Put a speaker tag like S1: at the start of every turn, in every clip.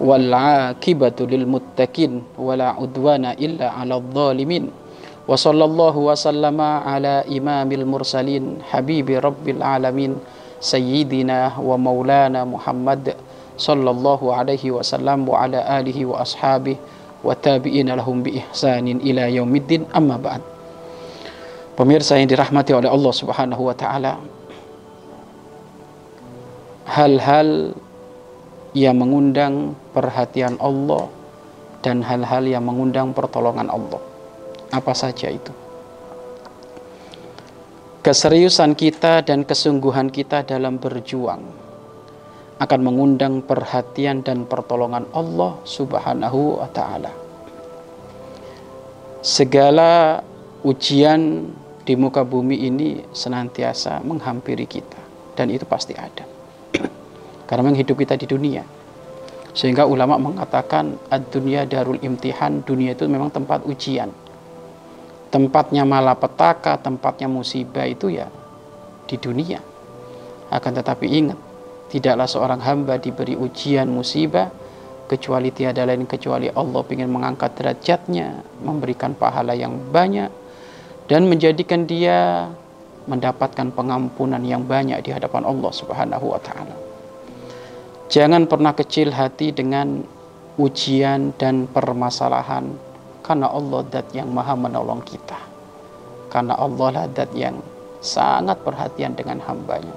S1: والعاقبة للمتقين ولا عدوان إلا على الظالمين. وصلى الله وسلم على إمام المرسلين حبيب رب العالمين سيدنا ومولانا محمد صلى الله عليه وسلم وعلى آله وأصحابه وتابعين لهم بإحسان إلى يوم الدين. أما بعد Pemirsa yang dirahmati oleh Allah Subhanahu wa taala. hal-hal yang mengundang perhatian Allah dan hal-hal yang mengundang pertolongan Allah. Apa saja itu? Keseriusan kita dan kesungguhan kita dalam berjuang akan mengundang perhatian dan pertolongan Allah Subhanahu wa taala. Segala ujian di muka bumi ini senantiasa menghampiri kita dan itu pasti ada karena memang hidup kita di dunia. Sehingga ulama mengatakan dunia darul imtihan, dunia itu memang tempat ujian. Tempatnya malapetaka, tempatnya musibah itu ya di dunia. Akan tetapi ingat, tidaklah seorang hamba diberi ujian musibah kecuali tiada lain kecuali Allah ingin mengangkat derajatnya, memberikan pahala yang banyak dan menjadikan dia mendapatkan pengampunan yang banyak di hadapan Allah Subhanahu wa taala. Jangan pernah kecil hati dengan ujian dan permasalahan karena Allah dat yang maha menolong kita. Karena Allah lah dat yang sangat perhatian dengan hambanya.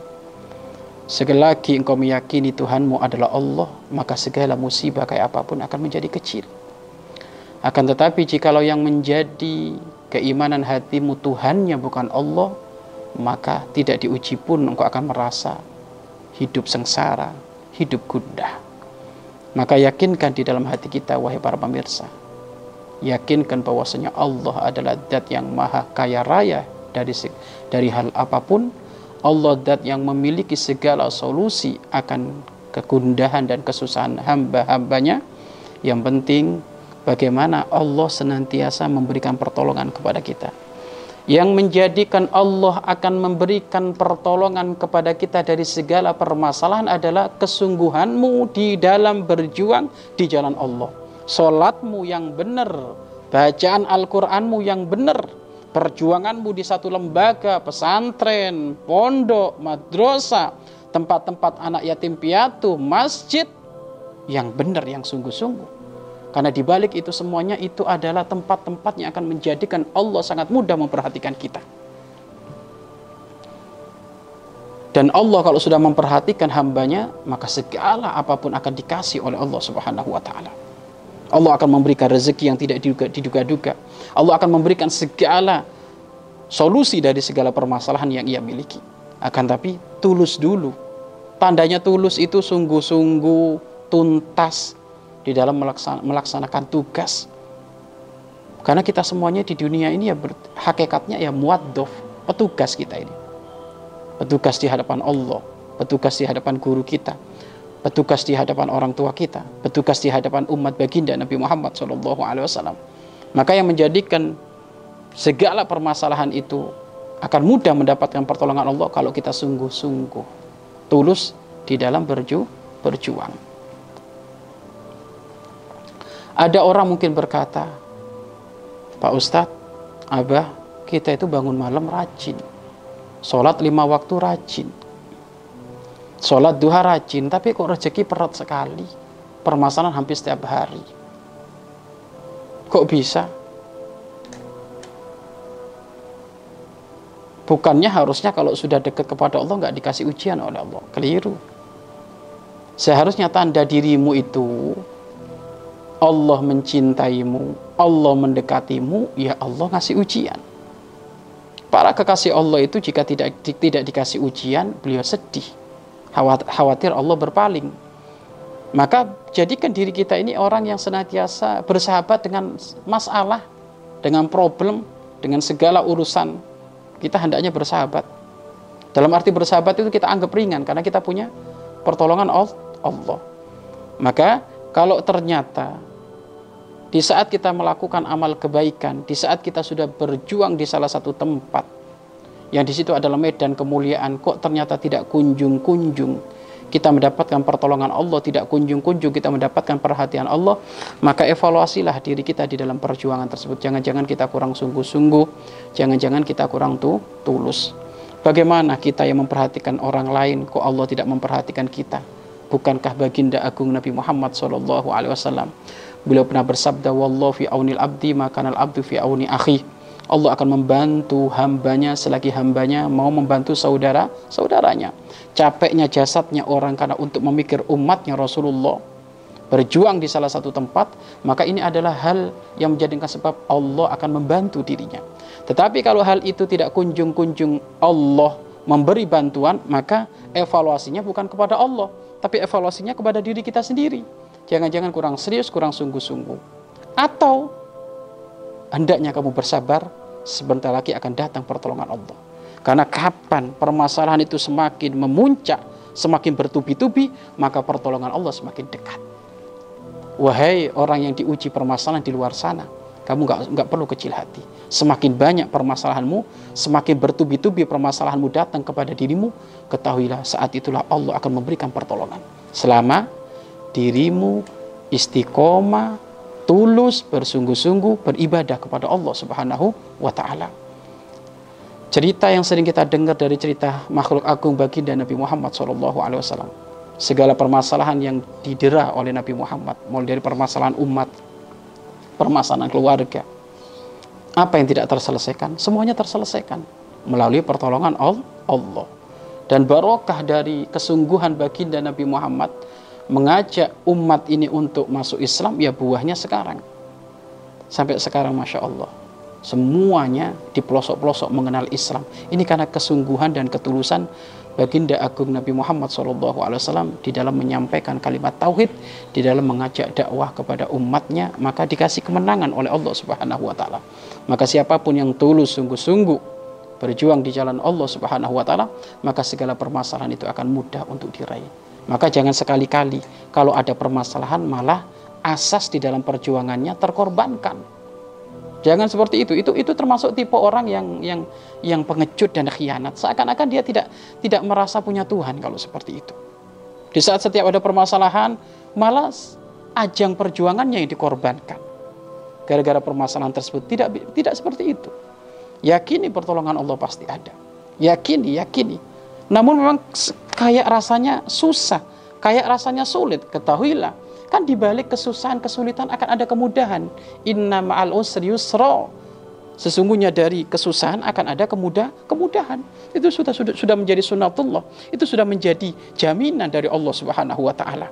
S1: Sekali lagi engkau meyakini Tuhanmu adalah Allah, maka segala musibah kayak apa pun akan menjadi kecil. Akan tetapi jikalau yang menjadi keimanan hatimu Tuhannya bukan Allah, maka tidak diuji pun engkau akan merasa hidup sengsara, hidup gundah. Maka yakinkan di dalam hati kita, wahai para pemirsa. Yakinkan bahwasanya Allah adalah dat yang maha kaya raya dari dari hal apa pun. Allah dat yang memiliki segala solusi akan kegundahan dan kesusahan hamba-hambanya. Yang penting bagaimana Allah senantiasa memberikan pertolongan kepada kita yang menjadikan Allah akan memberikan pertolongan kepada kita dari segala permasalahan adalah kesungguhanmu di dalam berjuang di jalan Allah. Solatmu yang benar, bacaan Al-Quranmu yang benar, perjuanganmu di satu lembaga, pesantren, pondok, madrasah, tempat-tempat anak yatim piatu, masjid yang benar, yang sungguh-sungguh karena di balik itu semuanya itu adalah tempat-tempat yang akan menjadikan Allah sangat mudah memperhatikan kita. Dan Allah kalau sudah memperhatikan hambanya, maka segala apa pun akan dikasih oleh Allah Subhanahu wa taala. Allah akan memberikan rezeki yang tidak diduga-duga. Allah akan memberikan segala solusi dari segala permasalahan yang ia miliki. Akan tapi tulus dulu. Tandanya tulus itu sungguh-sungguh tuntas di dalam melaksanakan tugas. Karena kita semuanya di dunia ini ya ber, hakikatnya ya muaddof, petugas kita ini. Petugas di hadapan Allah, petugas di hadapan guru kita, petugas di hadapan orang tua kita, petugas di hadapan umat baginda Nabi Muhammad SAW. Maka yang menjadikan segala permasalahan itu akan mudah mendapatkan pertolongan Allah kalau kita sungguh-sungguh tulus di dalam berju, berjuang. Ada orang mungkin berkata, Pak Ustadz, Abah, kita itu bangun malam rajin. Sholat lima waktu rajin. Sholat duha rajin, tapi kok rezeki perat sekali. Permasalahan hampir setiap hari. Kok bisa? Bukannya harusnya kalau sudah dekat kepada Allah nggak dikasih ujian oleh Allah. Keliru. Seharusnya tanda dirimu itu Allah mencintaimu, Allah mendekatimu, ya Allah ngasih ujian. Para kekasih Allah itu jika tidak tidak dikasih ujian, beliau sedih. Khawatir Allah berpaling. Maka jadikan diri kita ini orang yang senantiasa bersahabat dengan masalah, dengan problem, dengan segala urusan. Kita hendaknya bersahabat. Dalam arti bersahabat itu kita anggap ringan karena kita punya pertolongan Allah. Maka kalau ternyata di saat kita melakukan amal kebaikan, di saat kita sudah berjuang di salah satu tempat, yang di situ adalah medan kemuliaan, kok ternyata tidak kunjung-kunjung kita mendapatkan pertolongan Allah, tidak kunjung-kunjung kita mendapatkan perhatian Allah, maka evaluasilah diri kita di dalam perjuangan tersebut. Jangan-jangan kita kurang sungguh-sungguh, jangan-jangan kita kurang tuh tulus. Bagaimana kita yang memperhatikan orang lain, kok Allah tidak memperhatikan kita? Bukankah baginda agung Nabi Muhammad Wasallam? Beliau pernah bersabda, "Wallahu fi abdi, maka al abdu fi auni akhi." Allah akan membantu hambanya selagi hambanya mau membantu saudara saudaranya. Capeknya jasadnya orang karena untuk memikir umatnya Rasulullah berjuang di salah satu tempat, maka ini adalah hal yang menjadikan sebab Allah akan membantu dirinya. Tetapi kalau hal itu tidak kunjung-kunjung Allah memberi bantuan, maka evaluasinya bukan kepada Allah, tapi evaluasinya kepada diri kita sendiri. Jangan-jangan kurang serius, kurang sungguh-sungguh. Atau hendaknya kamu bersabar sebentar lagi akan datang pertolongan Allah. Karena kapan permasalahan itu semakin memuncak, semakin bertubi-tubi, maka pertolongan Allah semakin dekat. Wahai orang yang diuji permasalahan di luar sana, kamu nggak nggak perlu kecil hati. Semakin banyak permasalahanmu, semakin bertubi-tubi permasalahanmu datang kepada dirimu, ketahuilah saat itulah Allah akan memberikan pertolongan. Selama dirimu istiqomah tulus bersungguh-sungguh beribadah kepada Allah Subhanahu wa taala. Cerita yang sering kita dengar dari cerita makhluk agung baginda Nabi Muhammad wasallam. Segala permasalahan yang didera oleh Nabi Muhammad, mulai dari permasalahan umat, permasalahan keluarga, apa yang tidak terselesaikan, semuanya terselesaikan melalui pertolongan Allah. Dan barokah dari kesungguhan baginda Nabi Muhammad mengajak umat ini untuk masuk Islam ya buahnya sekarang. Sampai sekarang masya Allah semuanya di pelosok-pelosok mengenal Islam. Ini karena kesungguhan dan ketulusan baginda agung Nabi Muhammad SAW di dalam menyampaikan kalimat tauhid di dalam mengajak dakwah kepada umatnya maka dikasih kemenangan oleh Allah Subhanahu Wa Taala. Maka siapa pun yang tulus sungguh-sungguh berjuang di jalan Allah Subhanahu Wa Taala maka segala permasalahan itu akan mudah untuk diraih maka jangan sekali-kali kalau ada permasalahan malah asas di dalam perjuangannya terkorbankan. Jangan seperti itu. Itu itu termasuk tipe orang yang yang yang pengecut dan khianat. Seakan-akan dia tidak tidak merasa punya Tuhan kalau seperti itu. Di saat setiap ada permasalahan, malah ajang perjuangannya yang dikorbankan. Gara-gara permasalahan tersebut tidak tidak seperti itu. Yakini pertolongan Allah pasti ada. Yakini, yakini. Namun memang kayak rasanya susah, kayak rasanya sulit. Ketahuilah, kan di balik kesusahan, kesulitan akan ada kemudahan. Inna ma'al usri yusra. Sesungguhnya dari kesusahan akan ada kemudah, kemudahan. Itu sudah, sudah menjadi sunatullah. Itu sudah menjadi jaminan dari Allah Subhanahu wa taala.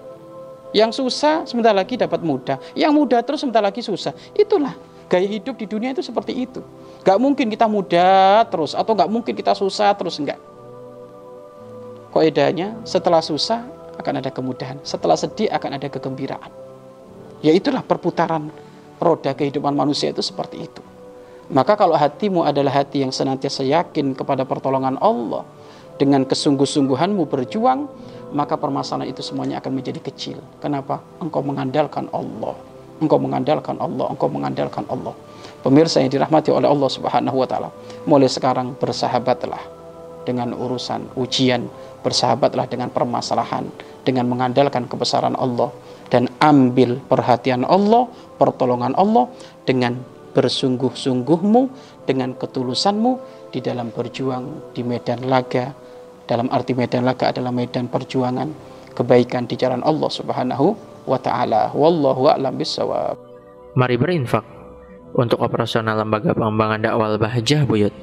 S1: Yang susah sebentar lagi dapat mudah. Yang mudah terus sebentar lagi susah. Itulah gaya hidup di dunia itu seperti itu. Gak mungkin kita mudah terus atau gak mungkin kita susah terus enggak. Koedahnya setelah susah akan ada kemudahan, setelah sedih akan ada kegembiraan. Ya itulah perputaran roda kehidupan manusia itu seperti itu. Maka kalau hatimu adalah hati yang senantiasa yakin kepada pertolongan Allah, dengan kesungguh-sungguhanmu berjuang, maka permasalahan itu semuanya akan menjadi kecil. Kenapa? Engkau mengandalkan Allah. Engkau mengandalkan Allah, engkau mengandalkan Allah. Pemirsa yang dirahmati oleh Allah Subhanahu wa taala, mulai sekarang bersahabatlah dengan urusan ujian, bersahabatlah dengan permasalahan dengan mengandalkan kebesaran Allah dan ambil perhatian Allah, pertolongan Allah dengan bersungguh-sungguhmu, dengan ketulusanmu di dalam berjuang di medan laga. Dalam arti medan laga adalah medan perjuangan kebaikan di jalan Allah Subhanahu wa taala. Wallahu a'lam bissawab.
S2: Mari berinfak untuk operasional lembaga pengembangan dakwah Bahjah Buyut.